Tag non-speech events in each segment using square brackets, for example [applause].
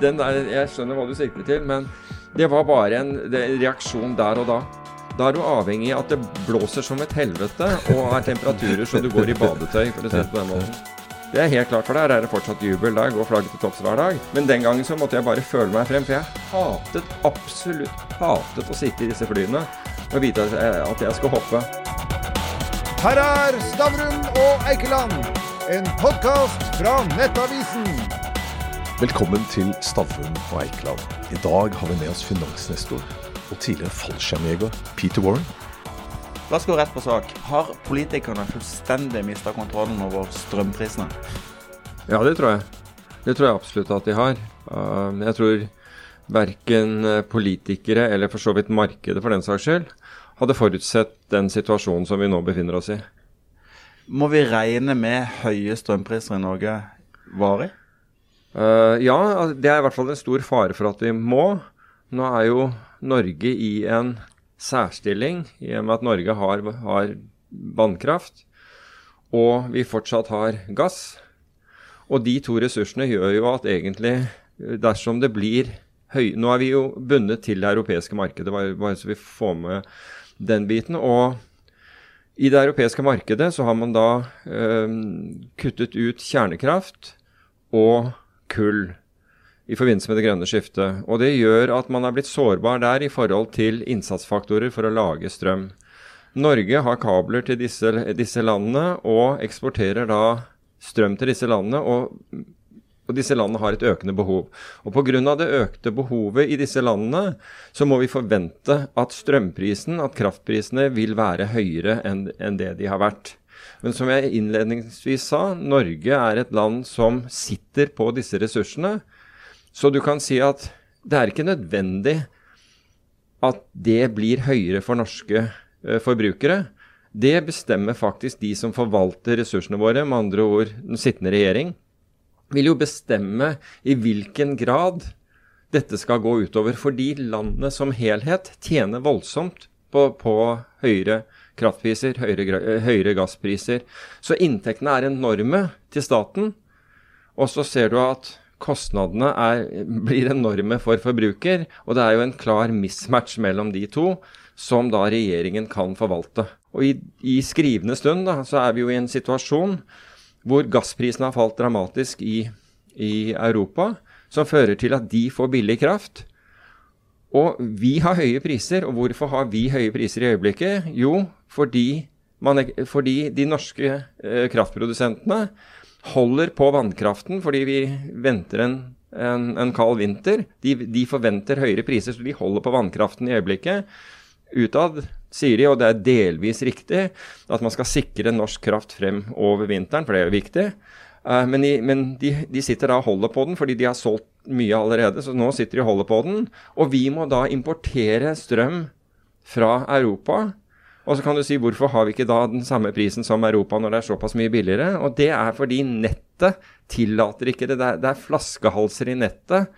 der, Jeg skjønner hva du sikter til, men det var bare en reaksjon der og da. Da er du avhengig av at det blåser som et helvete og er temperaturer så du går i badetøy, for å si det på den måten. Det er helt klart, for der er det fortsatt jubel. Der går flagget til topps hver dag. Men den gangen så måtte jeg bare føle meg frem, for jeg hatet, absolutt hatet å sitte i disse flyene og vite at jeg skal hoppe. Her er Stavrum og Eikeland, en podkast fra Nettavisen. Velkommen til Stavrum og Eikeland. I dag har vi med oss finansnestor og tidligere fallskjermjeger Peter Warren. La oss gå rett på sak. Har politikerne fullstendig mista kontrollen over strømprisene? Ja, det tror jeg. Det tror jeg absolutt at de har. Uh, jeg tror verken politikere eller for så vidt markedet for den saks skyld hadde forutsett den situasjonen som vi nå befinner oss i. Må vi regne med høye strømpriser i Norge varig? Uh, ja, det er i hvert fall en stor fare for at vi må. Nå er jo Norge i en særstilling i og med at Norge har, har vannkraft, og vi fortsatt har gass. Og de to ressursene gjør jo at egentlig, dersom det blir høy... Nå er vi jo bundet til det europeiske markedet, bare så vi får med den biten. Og i det europeiske markedet så har man da øh, kuttet ut kjernekraft og kull i forbindelse med det grønne skiftet. Og det gjør at man er blitt sårbar der i forhold til innsatsfaktorer for å lage strøm. Norge har kabler til disse, disse landene og eksporterer da strøm til disse landene. og og disse landene har et økende behov. Og Pga. det økte behovet i disse landene, så må vi forvente at strømprisen, at kraftprisene, vil være høyere enn, det de har vært. Men som jeg innledningsvis sa, Norge er et land som sitter på disse ressursene. Så du kan si at det er ikke nødvendig at det blir høyere for norske uh, forbrukere. Det bestemmer faktisk de som forvalter ressursene våre, med andre ord den sittende regjering. Vil jo bestemme i hvilken grad dette skal gå utover. Fordi landet som helhet tjener voldsomt på, på høyere kraftpriser, høyere, høyere gasspriser. Så inntektene er enorme til staten. Og så ser du at kostnadene er, [laughs] blir enorme for forbruker, og det er jo en klar mismatch mellom de to, som da regjeringen kan forvalte. Og i, i skrivende stund da, så er vi jo i en situasjon hvor gassprisene har falt dramatisk i, i Europa, som fører til at de får billig kraft. Og vi har høye priser. Og hvorfor har vi høye priser i øyeblikket? Jo, fordi, man, fordi de norske eh, kraftprodusentene holder på vannkraften fordi vi venter en, en, en kald vinter. De, de, forventer høyere priser, så de holder på vannkraften i øyeblikket. Utad sier de, og det er delvis riktig, at man skal sikre norsk kraft frem over vinteren, for det er jo viktig. Uh, men, de, men de, de, sitter da og holder på den fordi de har solgt mye allerede. Så nå sitter de og holder på den. Og vi må da importere strøm fra Europa og så kan du si hvorfor har vi ikke da den samme prisen som Europa når det er såpass mye billigere? Og det er fordi nettet tillater ikke det. Det er, det er flaskehalser i nettet,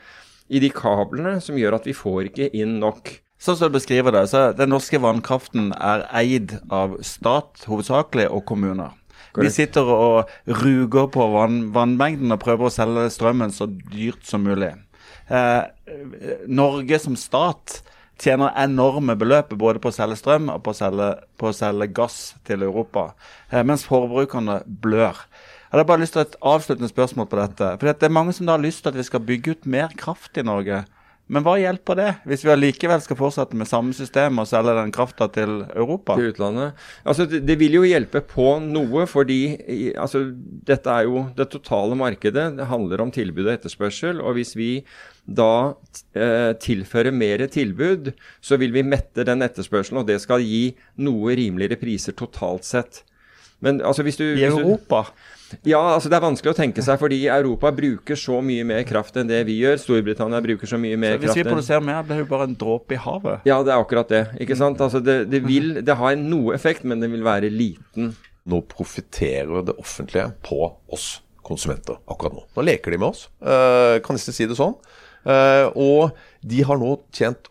i de kablene, som gjør at vi får ikke inn nok. Sånn som du beskriver det, så Den norske vannkraften er eid av stat hovedsakelig og kommuner. Vi sitter og ruger på vann, vannmengden og prøver å selge strømmen så dyrt som mulig. Eh, Norge som stat tjener enorme beløp både på å selge strøm og på å selge, på å selge gass til Europa, eh, mens forbrukerne blør. Jeg hadde bare lyst til et avsluttende spørsmål på dette. For Det er mange som da har lyst til at vi skal bygge ut mer kraft i Norge. Men hva hjelper det, hvis vi allikevel skal fortsette med samme system og selge den krafta til Europa? Til utlandet. Altså, det, det, vil jo hjelpe på noe, fordi altså, dette er jo det totale markedet. Det handler om tilbud og etterspørsel. Og hvis vi da eh, tilfører mer tilbud, så vil vi mette den etterspørselen, og det skal gi noe rimeligere priser totalt sett. Men altså hvis du I Europa? Ja, altså det er vanskelig å tenke seg, fordi Europa bruker så mye mer kraft enn det vi gjør. Storbritannia bruker så mye mer så kraft Hvis vi produserer mer, blir det jo bare en dråpe i havet? Ja, det er akkurat det. ikke sant? Altså det, det, vil, det har noe effekt, men den vil være liten. Nå profitterer det offentlige på oss konsumenter akkurat nå. Nå leker de med oss, uh, kan nesten si det sånn. Uh, og de har nå tjent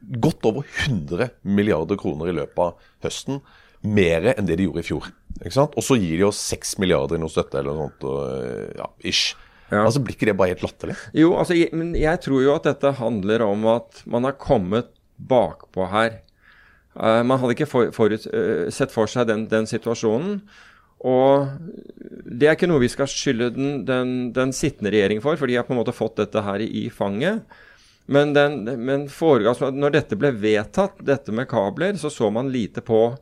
godt over 100 milliarder kroner i løpet av høsten. Mer enn det de gjorde i fjor. Og så gir de oss 6 milliarder i noe støtte eller noe sånt. Og, ja, ish. Ja. Altså Blir ikke det bare helt latterlig? Jo, altså, jeg, men jeg tror jo at dette handler om at man har kommet bakpå her. Uh, man hadde ikke for, forut, uh, sett for seg den, den, situasjonen. Og det er ikke noe vi skal skylde den, den, den, sittende regjering for, for de har på en måte fått dette her i fanget. Men, den, men når dette ble vedtatt, dette med kabler, så så man lite på,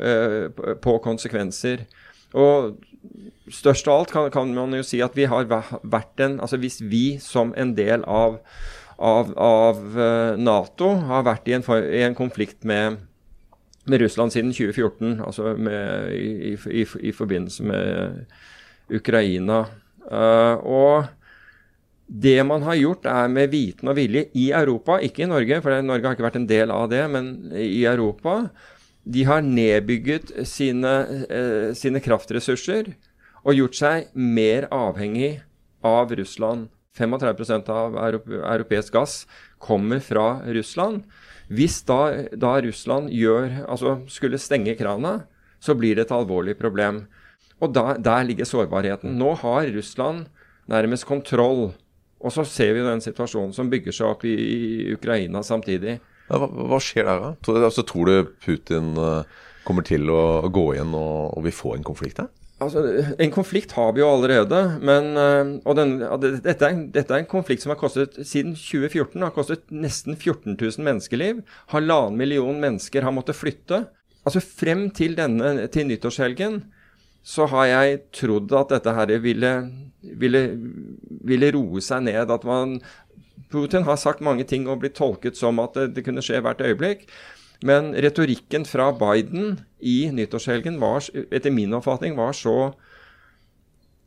på konsekvenser. Og størst av alt kan, kan, man jo si at vi har vært en Altså hvis vi som en del av, av, av uh, Nato har vært i en, i en konflikt med, med, Russland siden 2014, altså med, i, i, i, forbindelse med Ukraina uh, Og det man har gjort, er med viten og vilje i Europa, ikke i Norge, for Norge har ikke vært en del av det, men i Europa. De har nedbygget sine, eh, sine kraftressurser og gjort seg mer avhengig av Russland. 35% av europeisk gass kommer fra Russland. Hvis da, da Russland gjør, altså skulle stenge krana, så blir det et alvorlig problem. Og da, der ligger sårbarheten. Nå har Russland nærmest kontroll. Og så ser vi den situasjonen som bygger seg opp i, i Ukraina samtidig. Hva, hva, skjer der, da? Tror, altså, tror du Putin uh, kommer til å gå igjen og, og vi får en konflikt her? Altså, En konflikt har vi jo allerede. men uh, og den, dette, er, dette, er, en konflikt som har kostet siden 2014 har kostet nesten 14 000 menneskeliv. Halvannen million mennesker har måttet flytte. Altså Frem til, denne, til nyttårshelgen så har jeg trodd at dette her ville, ville, ville roe seg ned. At man Putin har sagt mange ting og blitt tolket som at det, det kunne skje hvert øyeblikk. Men retorikken fra Biden i nyttårshelgen var, etter min oppfatning var så,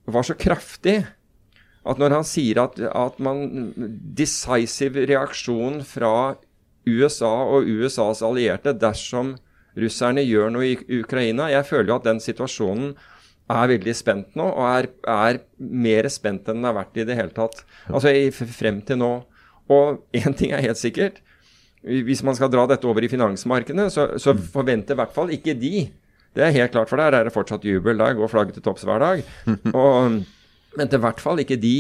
var så kraftig at når han sier at, at man decisive reaksjon fra USA og USAs allierte dersom russerne gjør noe i Ukraina Jeg føler jo at den situasjonen er veldig spent nå, og er, er mer spent enn den har vært i det hele tatt. Altså i, frem til nå. Og én ting er helt sikkert. Hvis man skal dra dette over i finansmarkedene, så, så forventer i hvert fall ikke de Det er helt klart, for der er det fortsatt jubel. Der går flagget til topps hver dag. [laughs] Og venter til hvert fall ikke de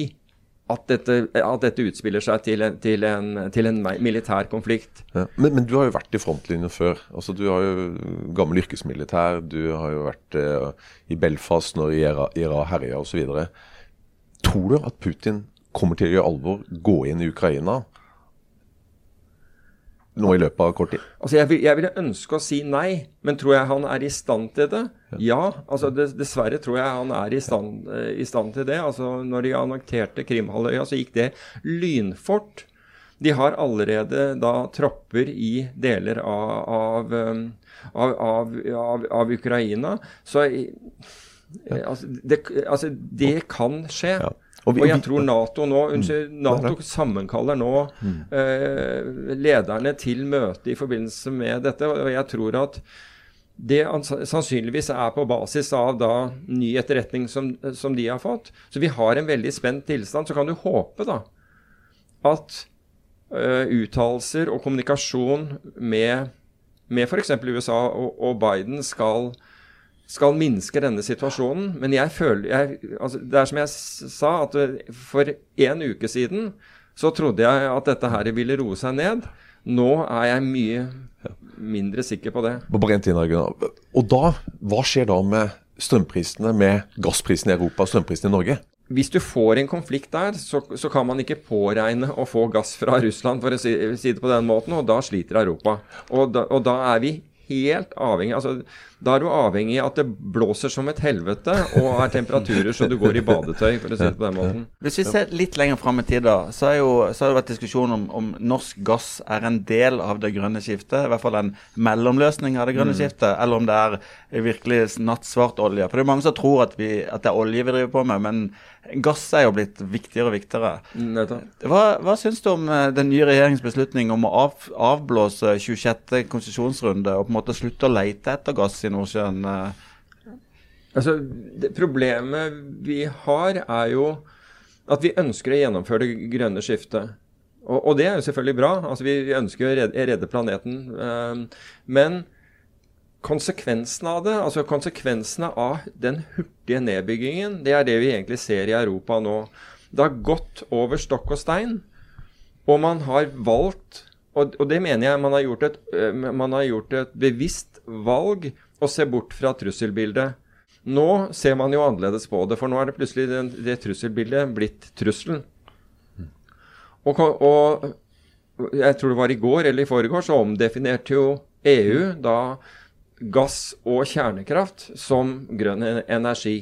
at dette, at dette, utspiller seg til en, til en, til en militær konflikt. Ja. Men, men, du har jo vært i frontlinjen før. Altså, du har jo gammel yrkesmilitær. Du har jo vært eh, i Belfast når IRA, herja osv. Tror du at Putin kommer til å gjøre alvor, gå inn i Ukraina nå i løpet av kort tid? Altså jeg, vil, jeg, ville ønske å si nei, men tror jeg han er i stand til det? Ja. altså Dessverre tror jeg han er i stand, eh, i stand til det. Altså Når de annekterte Krimhalvøya, så gikk det lynfort. De har allerede da tropper i deler av, av, av, av Ukraina. Så altså, det, altså, det kan skje. Ja. Og, vi, og, jeg tror Nato nå mm. unnskyld, Nato sammenkaller nå mm. eh, lederne til møte i forbindelse med dette. Og jeg tror at det sannsynligvis er på basis av da ny etterretning som, som, de har fått. Så vi har en veldig spent tilstand. Så kan du håpe da at uh, uttalelser og kommunikasjon med, med f.eks. USA og, og Biden skal skal minske denne situasjonen. Men jeg føler jeg, altså, Det er som jeg sa, at for en uke siden så trodde jeg at dette her ville roe seg ned. Nå er jeg mye mindre sikker på det. Og da, hva skjer da med strømprisene, med gassprisene i Europa og strømprisene i Norge? Hvis du får en konflikt der, så, så, kan man ikke påregne å få gass fra Russland, for å si, si det på den måten, og da sliter Europa. Og da, og da er vi helt avhengig altså, Da er du avhengig av at det blåser som et helvete og er temperaturer så du går i badetøy, for å si det på den måten. Hvis vi ser litt lenger fram i tid, da, så, jo, så har det vært diskusjon om, om norsk gass er en del av det grønne skiftet. I hvert fall en mellomløsning av det grønne mm. skiftet, eller om det er virkelig nattsvart olje. For det er mange som tror at, vi, at det er olje vi driver på med, men gass er jo blitt viktigere og viktigere. Hva, hva syns du om eh, den nye regjeringens beslutning om å av, avblåse 26. konsesjonsrunde og på en måte slutte å leite etter gass i Nordsjøen? Eh? Altså, Problemet vi har, er jo at vi ønsker å gjennomføre det grønne skiftet. Og, og det er jo selvfølgelig bra. Altså, vi ønsker å redde, redde planeten. Um, men konsekvensene av det, altså konsekvensene av den hurtige nedbyggingen, det er det vi egentlig ser i Europa nå. Det har gått over stokk og stein, og man har valgt og, og det mener jeg man har, gjort et, øh, man har gjort et bevisst valg å se bort fra trusselbildet. Nå ser man jo annerledes på det, for nå er det plutselig det, det trusselbildet blitt trusselen. Og, og, jeg tror det var i går eller i foregår, så omdefinerte jo EU da gass og kjernekraft som grønn energi.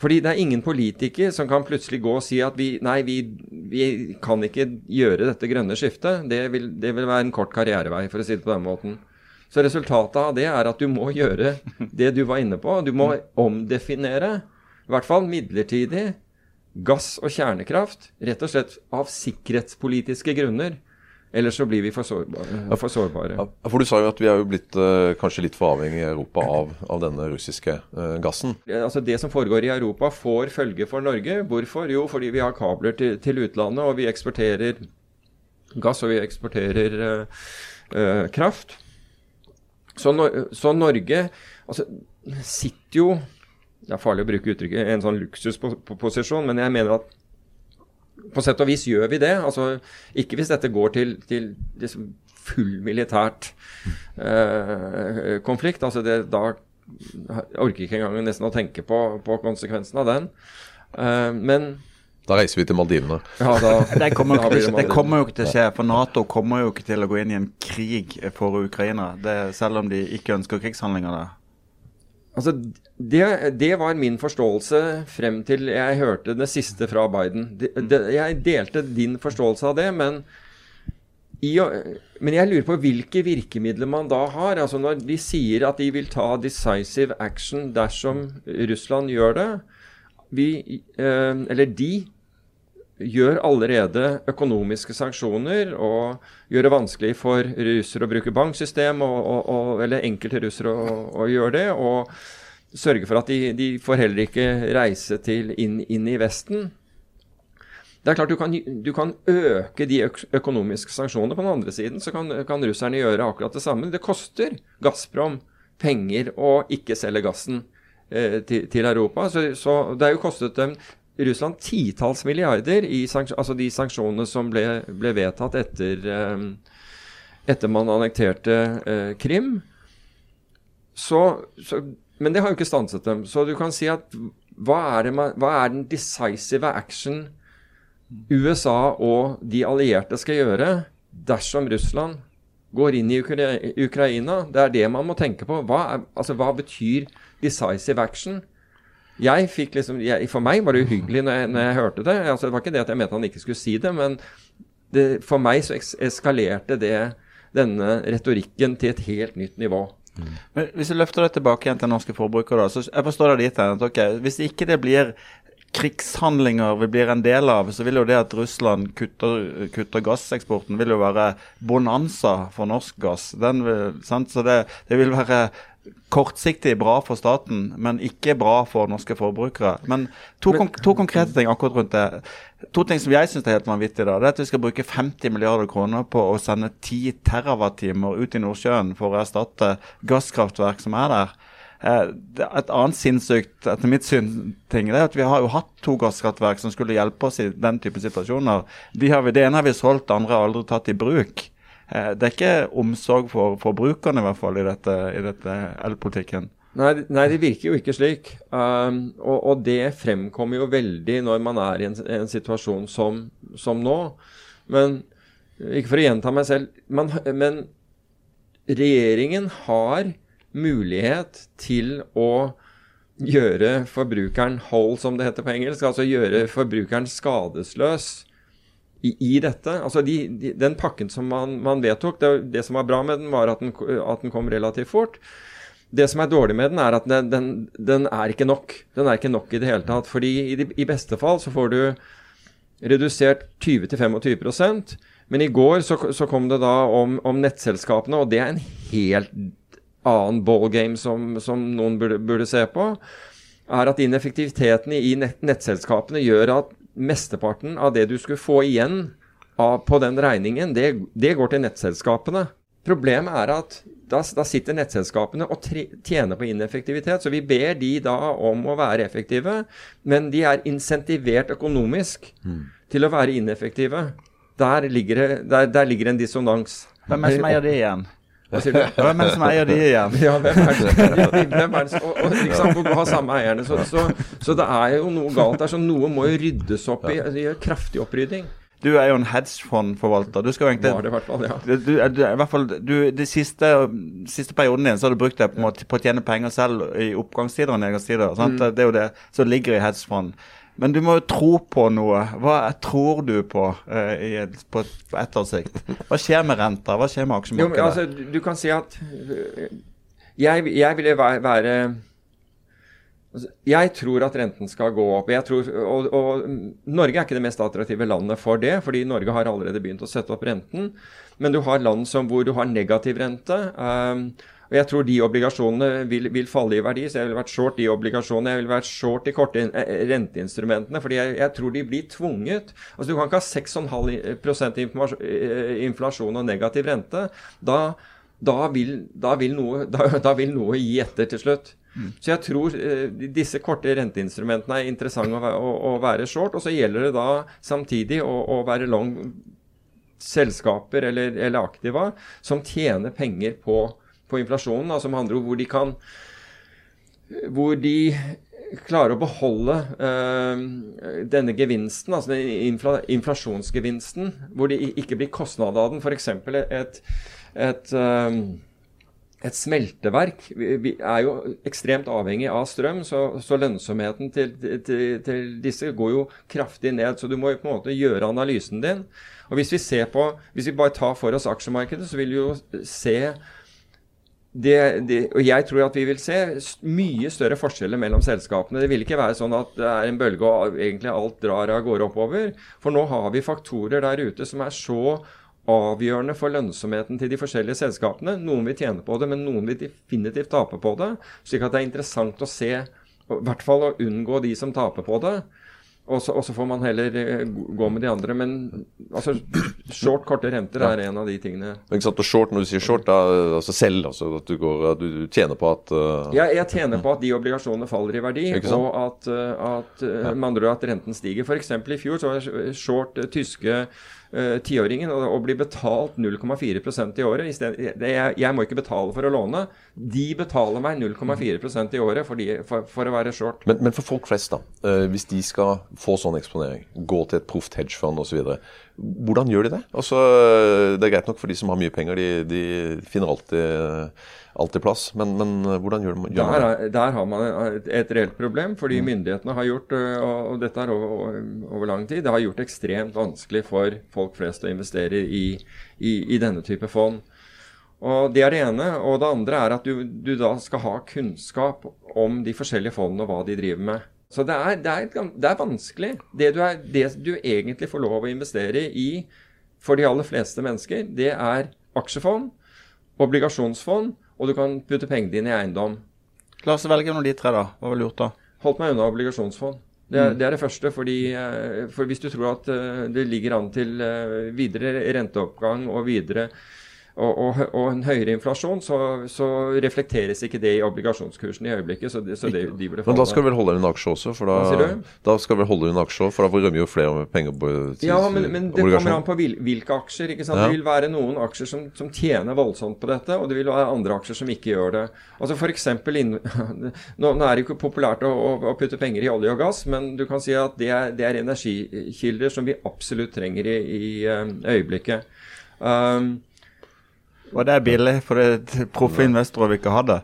Fordi det er ingen politiker som kan plutselig gå og si at vi, nei, vi, vi kan ikke gjøre dette grønne skiftet. Det vil, det vil, være en kort karrierevei, for å si det på den måten. Så resultatet av det er at du må gjøre det du var inne på. Du må omdefinere, i hvert fall midlertidig, gass og kjernekraft. Rett og slett av sikkerhetspolitiske grunner. Ellers så blir vi for sårbare. For sårbare. For Du sa jo at vi er jo blitt eh, kanskje litt for avhengig i Europa av, av denne russiske eh, gassen. Altså Det som foregår i Europa får følge for Norge. Hvorfor? Jo, fordi vi har kabler til, til utlandet, og vi eksporterer gass og vi eksporterer eh, kraft. Så, så, Norge altså, sitter jo Det er farlig å bruke uttrykket en sånn luksusposisjon, men jeg mener at på sett og vis gjør vi det. Altså, ikke hvis dette går til, til liksom full militært eh, konflikt. Altså det, da orker jeg ikke engang nesten å tenke på, på konsekvensen av den. Eh, men da reiser vi til Maldivene. Ja, da, [laughs] det, kommer jo, ikke, det kommer jo ikke til å skje. For Nato kommer jo ikke til å gå inn i en krig for Ukraina. Det, selv om de ikke ønsker krigshandlinger der. Altså, det, det, var min forståelse frem til jeg hørte det siste fra Biden. De, de, jeg delte din forståelse av det, men, i, men, jeg lurer på hvilke virkemidler man da har. Altså Når de sier at de vil ta decisive action dersom Russland gjør det vi, eh, Eller de gjør allerede økonomiske sanksjoner og gjør det vanskelig for russere å bruke banksystem, og, og, og, eller enkelte russere å, å, gjøre det. Og sørge for at de, de får heller ikke reise til inn, inn, i Vesten. Det er klart du kan, du kan øke de økonomiske sanksjonene. På den andre siden så kan, kan russerne gjøre akkurat det samme. Det koster Gazprom penger å ikke selge gassen eh, til, til, Europa. Så, så det er jo kostet dem Russland titalls milliarder i altså de sanksjonene som ble, ble vedtatt etter, eh, etter, man annekterte eh, Krim. Så, så, men det har jo ikke stanset dem. Så du kan si at hva er, man, hva er den decisive action USA og de allierte skal gjøre dersom Russland går inn i Ukraina? Det er det man må tenke på. Hva, er, altså, hva betyr decisive action? Jeg fikk liksom, jeg, For meg var det uhyggelig når jeg, når jeg hørte det. Altså, det var ikke det at jeg mente han ikke skulle si det, men det, for meg så eskalerte det denne retorikken til et helt nytt nivå. Mm. Men Hvis du løfter det tilbake igjen til norske forbrukere, da, så jeg forstår det dit at okay, hvis ikke det blir krigshandlinger vi blir en del av, så vil jo det at Russland kutter, kutter gasseksporten, vil jo være bonanza for norsk gass. Vil, så det, det, vil være kortsiktig bra for staten, men ikke bra for norske forbrukere. Men to, men, konk to konkrete ting akkurat rundt det. To ting som jeg syns er helt vanvittig, da, det er at vi skal bruke 50 milliarder kroner på å sende 10 TWh ut i Nordsjøen for å erstatte gasskraftverk som er der. Eh, et annet sinnssykt etter mitt syn ting er at vi har jo hatt to gasskraftverk som skulle hjelpe oss i den type situasjoner. De vi, det ene har vi solgt, det andre har aldri tatt i bruk. Eh, det er ikke omsorg for forbrukerne, i hvert fall, i dette, i dette elpolitikken. Nei, nei, det virker jo ikke slik. Um, og, og, det fremkommer jo veldig når man er i en, en situasjon som, som, nå. Men ikke for å gjenta meg selv, man, men regjeringen har mulighet til å gjøre forbrukeren whole, som det heter på engelsk. Altså gjøre forbrukeren skadesløs i, i dette. Altså de, de, Den pakken som man, man vedtok, det, det, som var bra med den, var at den, at den, kom relativt fort. Det som er dårlig med den, er at den, den, den er ikke nok. Den er ikke nok i det hele tatt. fordi i, de, i beste fall så får du redusert 20-25% men i går så, så, kom det da om, om, nettselskapene, og det er en helt annen ballgame som, som noen burde, burde, se på. Er at ineffektiviteten i nett, nettselskapene gjør at mesteparten av det du skulle få igjen av, på den regningen, det, det, går til nettselskapene. Problemet er at da, da, sitter nettselskapene og tre, tjener på ineffektivitet. Så vi ber de da om å være effektive, men de er insentivert økonomisk mm. til å være ineffektive. Der ligger, det, der, der ligger en dissonans. Hvem er det som eier det igjen? Hvem er det som eier de igjen? Ja, hvem er det, hvem er det og, og, ikke sant, Hvor har samme eierne. Så, så, så, det er jo noe galt der. Så noe må jo ryddes opp i. Det gjør kraftig opprydding. Du er jo en hedgefondforvalter. Du skal jo egentlig Var det i hvert fall, ja. Du, du, du, i hvert fall, du, De siste, siste perioden din så har du brukt det på, på, å tjene penger selv i oppgangstider og nedgangstider. Mm. Det er jo det som ligger i hedgefond. Men du må jo tro på noe. Hva tror du på uh, i, på, på ettersikt? Hva skjer med renta? Hva skjer med aksjemarkedet? Jo, altså, du kan si at jeg, jeg ville være, være altså, Jeg tror at renten skal gå opp. Tror, og, og, Norge er ikke det mest attraktive landet for det, fordi Norge har allerede begynt å sette opp renten. Men du har land som, hvor du har negativ rente. Um, og jeg tror de obligasjonene vil, vil, falle i verdi, så jeg ville vært short de obligasjonene. Jeg ville vært short de korte eh, renteinstrumentene, fordi jeg, jeg, tror de blir tvunget. Altså Du kan ikke ha 6,5 eh, inflasjon og negativ rente. Da, da, vil, da, vil noe, [laughs] da, vil noe, gi etter til slutt. Mm. Så jeg tror eh, disse korte renteinstrumentene er interessante å, å, å, være short. Og så gjelder det da samtidig å, å være long selskaper eller, eller aktiva som tjener penger på på inflasjonen, altså med andre ord hvor de kan hvor de klarer å beholde øh, denne gevinsten, altså den infla, inflasjonsgevinsten, hvor det ikke blir kostnad av den. F.eks. et, et, øh, et smelteverk vi er jo ekstremt avhengig av strøm, så, så lønnsomheten til, til, til, disse går jo kraftig ned. Så du må jo på en måte gjøre analysen din. Og Hvis vi ser på, hvis vi bare tar for oss aksjemarkedet, så vil vi jo se det, det, og jeg tror at vi vil se mye større forskjeller mellom selskapene. Det vil ikke være sånn at det er en bølge og egentlig alt drar av gårde oppover. For nå har vi faktorer der ute som er så avgjørende for lønnsomheten til de forskjellige selskapene. Noen vil tjene på det, men noen vil definitivt tape på det. Slik at det er interessant å se, i hvert fall å unngå de som taper på det. Og så, og så, får man heller eh, gå med de andre. Men altså, short, korte renter er en av de tingene. Ikke sant, og short, Når du sier short, da, altså selv, altså at du, går, du, du tjener på at uh, Ja, jeg tjener på at de obligasjonene faller i verdi, og at, eh, at, ja. med andre at renten stiger. F.eks. i fjor så var short tyske tiåringen uh, og, blir betalt 0,4% i året. Stedet, jeg, jeg, må ikke betale for å låne. De betaler meg 0,4% i året for, de, for, for, å være short. Men, men, for folk flest, da. Uh, hvis de skal få sånn eksponering, gå til et proft hedgefond osv. Hvordan gjør de det? Altså, det er greit nok for de som har mye penger, de, de finner alltid alltid plass. Men, men eh, hvordan gjør, man det? Der har man et reelt problem, fordi mm. myndighetene har gjort, eh, og dette er over, over, lang tid, det har gjort ekstremt vanskelig for folk flest å investere i, i, i denne type fond. Og Det er det ene. Og det andre er at du, du, da skal ha kunnskap om de forskjellige fondene og hva de driver med. Så det er, det er, det er vanskelig. Det du, er, det du egentlig får lov å investere i for de aller fleste mennesker, det er aksjefond, obligasjonsfond og du kan putte pengene dine i eiendom. La oss velge noen av de tre, da. Hva du gjort da? Holdt meg unna obligasjonsfond. Det er, mm. det er, det første. Fordi, eh, for Hvis du tror at eh, det ligger an til eh, videre renteoppgang og videre og, og, og, en høyere inflasjon, så, så, reflekteres ikke det i obligasjonskursen i øyeblikket. så, det, så det, de burde Men da skal du vel holde en aksje også? For da, da skal vi holde en aksje for da rømmer jo flere penger på til, Ja, men, men det kommer an på hvilke aksjer. ikke sant? Ja. Det vil være noen aksjer som, som, tjener voldsomt på dette, og det vil være andre aksjer som ikke gjør det. Altså for eksempel, inn, [laughs] nå, nå, er det ikke populært å, å, putte penger i olje og gass, men du kan si at det er, det er energikilder som vi absolutt trenger i, i øyeblikket. Um, og det er billig, for det proffe investorer vi ikke hadde?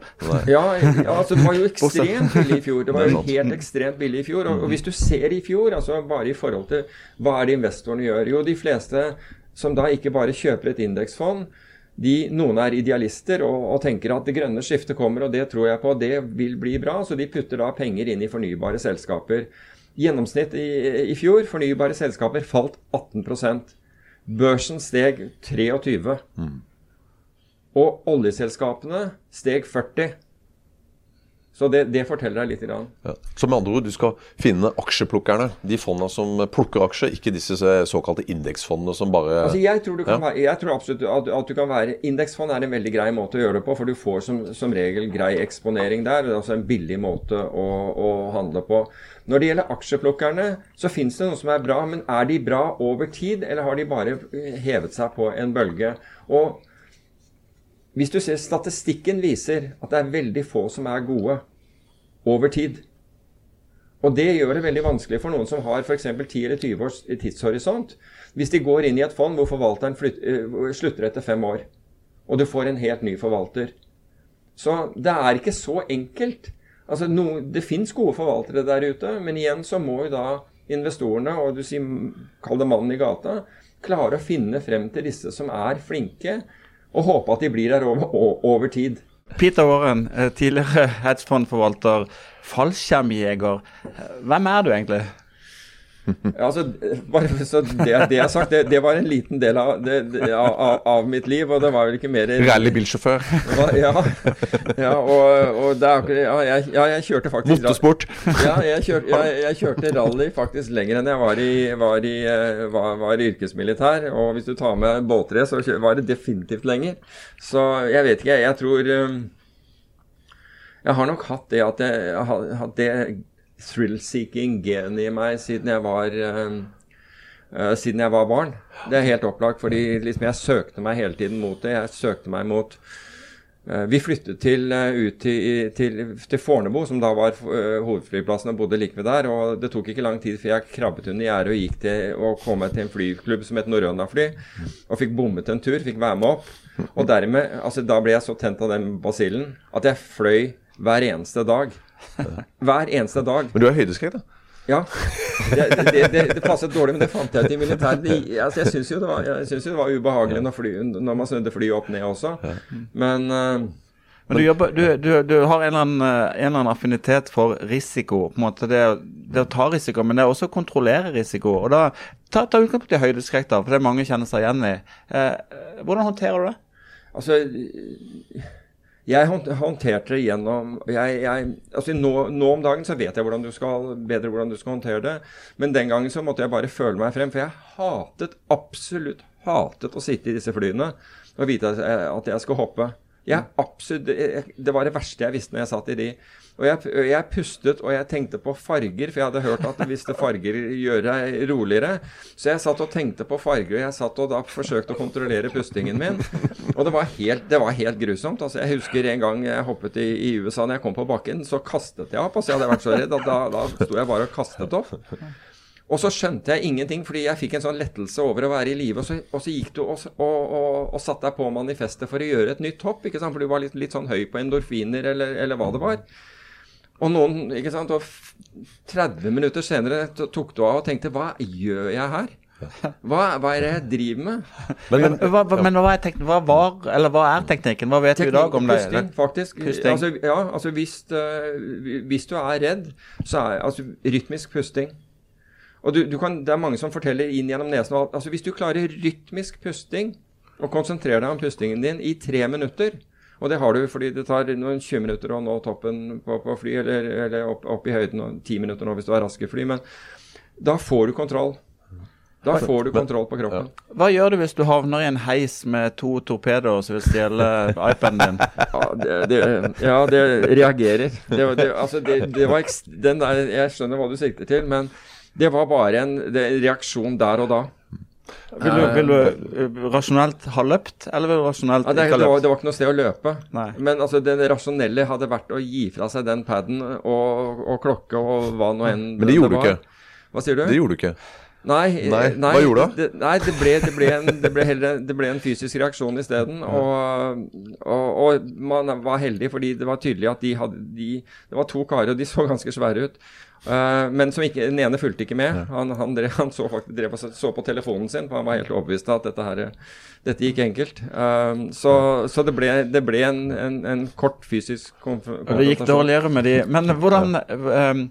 Ja, ja, altså det var jo ekstremt billig i fjor. Det var jo helt ekstremt billig i fjor. Og, og, hvis du ser i fjor, altså bare i forhold til hva er det investorene gjør Jo, de fleste som da ikke bare kjøper et indeksfond, de, noen er idealister og, og, tenker at det grønne skiftet kommer, og det tror jeg på, det vil bli bra. Så de putter da penger inn i fornybare selskaper. Gjennomsnitt i, i fjor, fornybare selskaper falt 18% Børsen steg 23 mm. Og oljeselskapene steg 40. Så det, det forteller deg litt. Grann. Ja. Så med andre ord, du skal finne aksjeplukkerne. De fondene som plukker aksjer, ikke disse såkalte indeksfondene som bare altså jeg, tror ja. være, jeg tror absolutt at, at, du kan være Indeksfond er en veldig grei måte å gjøre det på, for du får som, som regel grei eksponering der. Er altså en billig måte å, å handle på. Når det gjelder aksjeplukkerne, så fins det noe som er bra, men er de bra over tid, eller har de bare hevet seg på en bølge? Og hvis du ser Statistikken viser at det er veldig få som er gode over tid. Og det gjør det veldig vanskelig for noen som har f.eks. 10 eller 20 års tidshorisont. Hvis de går inn i et fond hvor forvalteren uh, slutter etter fem år, og du får en helt ny forvalter. Så det er ikke så enkelt. Altså, no, Det fins gode forvaltere der ute, men igjen så må jo da investorene, og du sier, kall det mannen i gata, klare å finne frem til disse som er flinke, og håpe at de blir der over, over tid. Peter Warren, eh, tidligere hedgefondforvalter, fallskjermjeger. Hvem er du egentlig? Altså, bare så det, det jeg har sagt, det, det, var en liten del av, det, av, av, mitt liv, og det var vel ikke mer Rallybilsjåfør. Ja, ja, og, og det er, ja, jeg, ja, jeg kjørte faktisk Motorsport. Ja, jeg kjørte, jeg, jeg kjørte, rally faktisk lenger enn jeg var i, var i, var, var, i, yrkesmilitær. Og hvis du tar med båtrace, så var det definitivt lenger. Så jeg vet ikke, jeg tror eh, jeg har nok hatt det at jeg har det thrill-seeking-genet i meg siden jeg var uh, siden jeg var barn. Det er helt opplagt, fordi liksom jeg søkte meg hele tiden mot det. Jeg søkte meg mot uh, Vi flyttet til, ut til, til, til, Fornebu, som da var hovedflyplassen, og bodde like ved der. og Det tok ikke lang tid før jeg krabbet under gjerdet og gikk til og kom meg til en flyklubb som het Norrøna-fly, og fikk bommet en tur, fikk være med opp. Og dermed, altså Da ble jeg så tent av den basillen at jeg fløy hver eneste dag. [laughs] Hver eneste dag. Men du har høydeskrekk, da? Ja. Det, det, det, det, passet dårlig, men det fant jeg ut i militæret. Altså, jeg syns jo, jo, det var ubehagelig når, fly, når man snudde flyet opp ned også. Men uh, men du, jobber, du, du, du, har en eller, annen, en eller, annen, affinitet for risiko. på en måte det, det, å ta risiko, men det er også å kontrollere risiko. og da, Ta, ta utgangspunkt i høydeskrekk, da, for det er mange kjenner seg igjen i. Eh, hvordan håndterer du det? Altså jeg håndterte det gjennom jeg, jeg, altså nå, nå, om dagen så vet jeg hvordan skal, bedre hvordan du skal håndtere det. Men den gangen så måtte jeg bare føle meg frem. For jeg hatet, absolutt hatet å sitte i disse flyene og vite at jeg skal hoppe. Jeg, absolutt, det var det verste jeg visste når jeg satt i de. Og jeg, jeg, pustet og jeg tenkte på farger, for jeg hadde hørt at hvis det farger gjør deg roligere. Så jeg satt og tenkte på farger, og jeg satt og da forsøkte å kontrollere pustingen min. Og det var helt, det var helt grusomt. Altså, jeg husker en gang jeg hoppet i, i, USA, når jeg kom på bakken, så kastet jeg opp. Altså, jeg hadde vært så redd at da, da sto jeg bare og kastet opp. Og så skjønte jeg ingenting, fordi jeg fikk en sånn lettelse over å være i live. Og, og, så gikk du og, og, og, og satte deg på manifestet for å gjøre et nytt hopp, ikke sant? for du var litt, litt sånn høy på endorfiner eller, eller hva det var. Og noen, ikke sant, og 30 minutter senere tok du av og tenkte Hva gjør jeg her? Hva, hva er det jeg driver med? Men, men, hva, hva, men hva, er hva, var, eller hva er teknikken? Hva vet vi i dag om det? Pusting, faktisk. Pusting. Altså, ja, altså hvis, uh, hvis, du er redd, så er altså rytmisk pusting. Og du, du kan, det er mange som forteller inn gjennom nesen altså Hvis du klarer rytmisk pusting, og konsentrerer deg om pustingen din i tre minutter, og det har du fordi det tar noen 20 minutter å nå toppen på, på fly, eller, eller opp, opp, i høyden, og 10 minutter nå hvis du har raske fly. Men da får du kontroll. Da får du kontroll på kroppen. Hva gjør du hvis du havner i en heis med to torpedoer som vil stjele iPaden din? [laughs] Ja, det, det, ja, det reagerer. Det, det, altså det, var den der, Jeg skjønner hva du sikter til, men det var bare en reaksjon der og da. Vil du, vil du uh, rasjonelt ha løpt, eller vil du rasjonelt ja, det, ikke ha løpt? Det var, det var, ikke noe sted å løpe. Nei. Men altså, det rasjonelle hadde vært å gi fra seg den paden og, og klokke og hva nå enn Men det gjorde du ikke? Hva sier du? Det gjorde du ikke. Nei, nei, nei, Hva gjorde du? Nei, det ble, det ble, en, det ble, heller, det ble en, fysisk reaksjon isteden. Og, og, og man var heldig, fordi det var tydelig at de hadde de, Det var to karer, og de så ganske svære ut. Uh, men som ikke, den ene fulgte ikke med. Han, han, drev, han så, drev, så, på telefonen sin, for han var helt overbevist av at dette, her, dette gikk enkelt. Uh, så, så det, ble, det ble, en, en, en kort fysisk konfrontasjon. Det gikk dårligere med de Men hvordan um,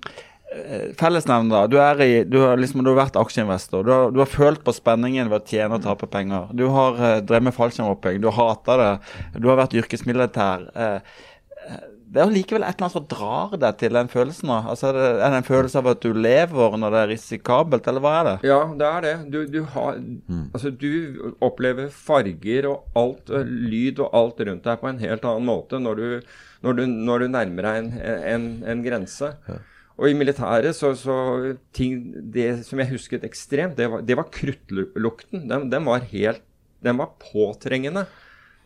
Fellesnevn, da. Du, i, du, har liksom, du har vært aksjeinvestor. Du har, du har, følt på spenningen ved å tjene og tape penger. Du har uh, drevet med fallskjermhopping. Du har hata det. Du har vært yrkesmilitær. Uh, det er jo likevel et eller annet som drar deg til den følelsen. Altså, er det, en følelse av at du lever når det er risikabelt, eller hva er det? Ja, det er det. Du, du, har, altså, du opplever farger og alt, og lyd og alt rundt deg på en helt annen måte når du, når du, når du nærmer deg en, en, en grense. Og i militæret så, så ting Det som jeg husket ekstremt, det var, det var kruttlukten. Den, den var helt Den var påtrengende.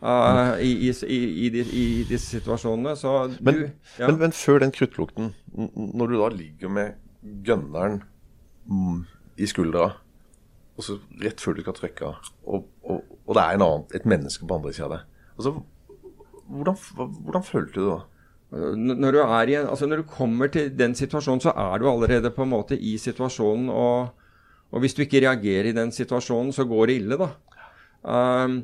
Uh, i, i, i, i, de- i disse situasjonene. Så du Men, ja. men, men før den kruttlukten, når du da ligger med gønneren mm, i skuldra, og så rett før du skal trekke av, og, og, og det er en annen, et menneske på andre sida av deg altså, hvordan, hvordan følte du da? Når du, i en, altså når du kommer til den situasjonen, så er du allerede på en måte i situasjonen. Og, og hvis du ikke reagerer i den situasjonen, så går det ille, da. Um,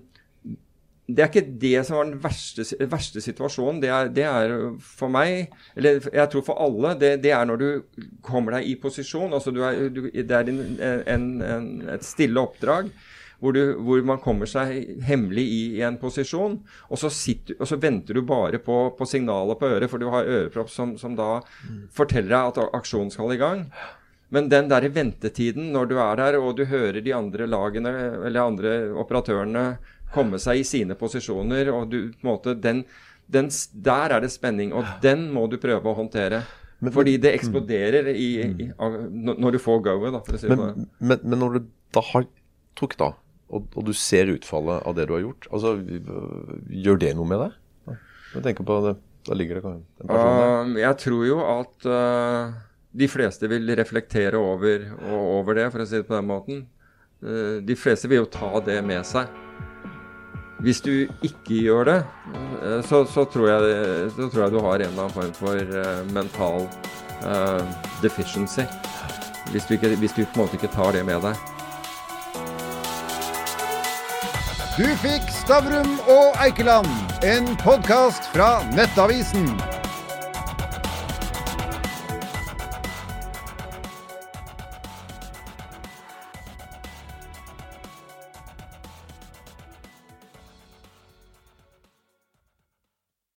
det er ikke det som var den verste, verste situasjonen. Det er, det er for meg, eller jeg tror for alle, det, det er når du kommer deg i posisjon. altså du er, du, Det er en, en, en, et stille oppdrag. Hvor, du, hvor man kommer seg hemmelig i, i en posisjon, og så, sitter, og så venter du bare på, på signalet på øret, for du har ørepropp som, som da forteller deg at aksjonen skal i gang. Men den der ventetiden når du er der, og du hører de andre lagene eller andre operatørene komme seg i sine posisjoner, og du på en måte den, den, Der er det spenning, og den må du prøve å håndtere. Fordi det eksploderer i, i, av- når du får go-et, da, for å si det Men, men, men når du da har trukket av, og, og du ser utfallet av det du har gjort, altså, gjør det noe med deg? Jeg tenker på det, Da ligger det en person der. Uh, jeg tror jo at uh, de fleste vil reflektere over, over det, for å si det på den måten. Uh, de fleste vil jo ta det med seg. Hvis du ikke gjør det, uh, så, så, tror jeg, så tror jeg du har en eller annen form for uh, mental uh, deficiency. Hvis du, ikke, hvis du på en måte ikke tar det med deg. Du fikk Stavrum og Eikeland, en podkast fra Nettavisen.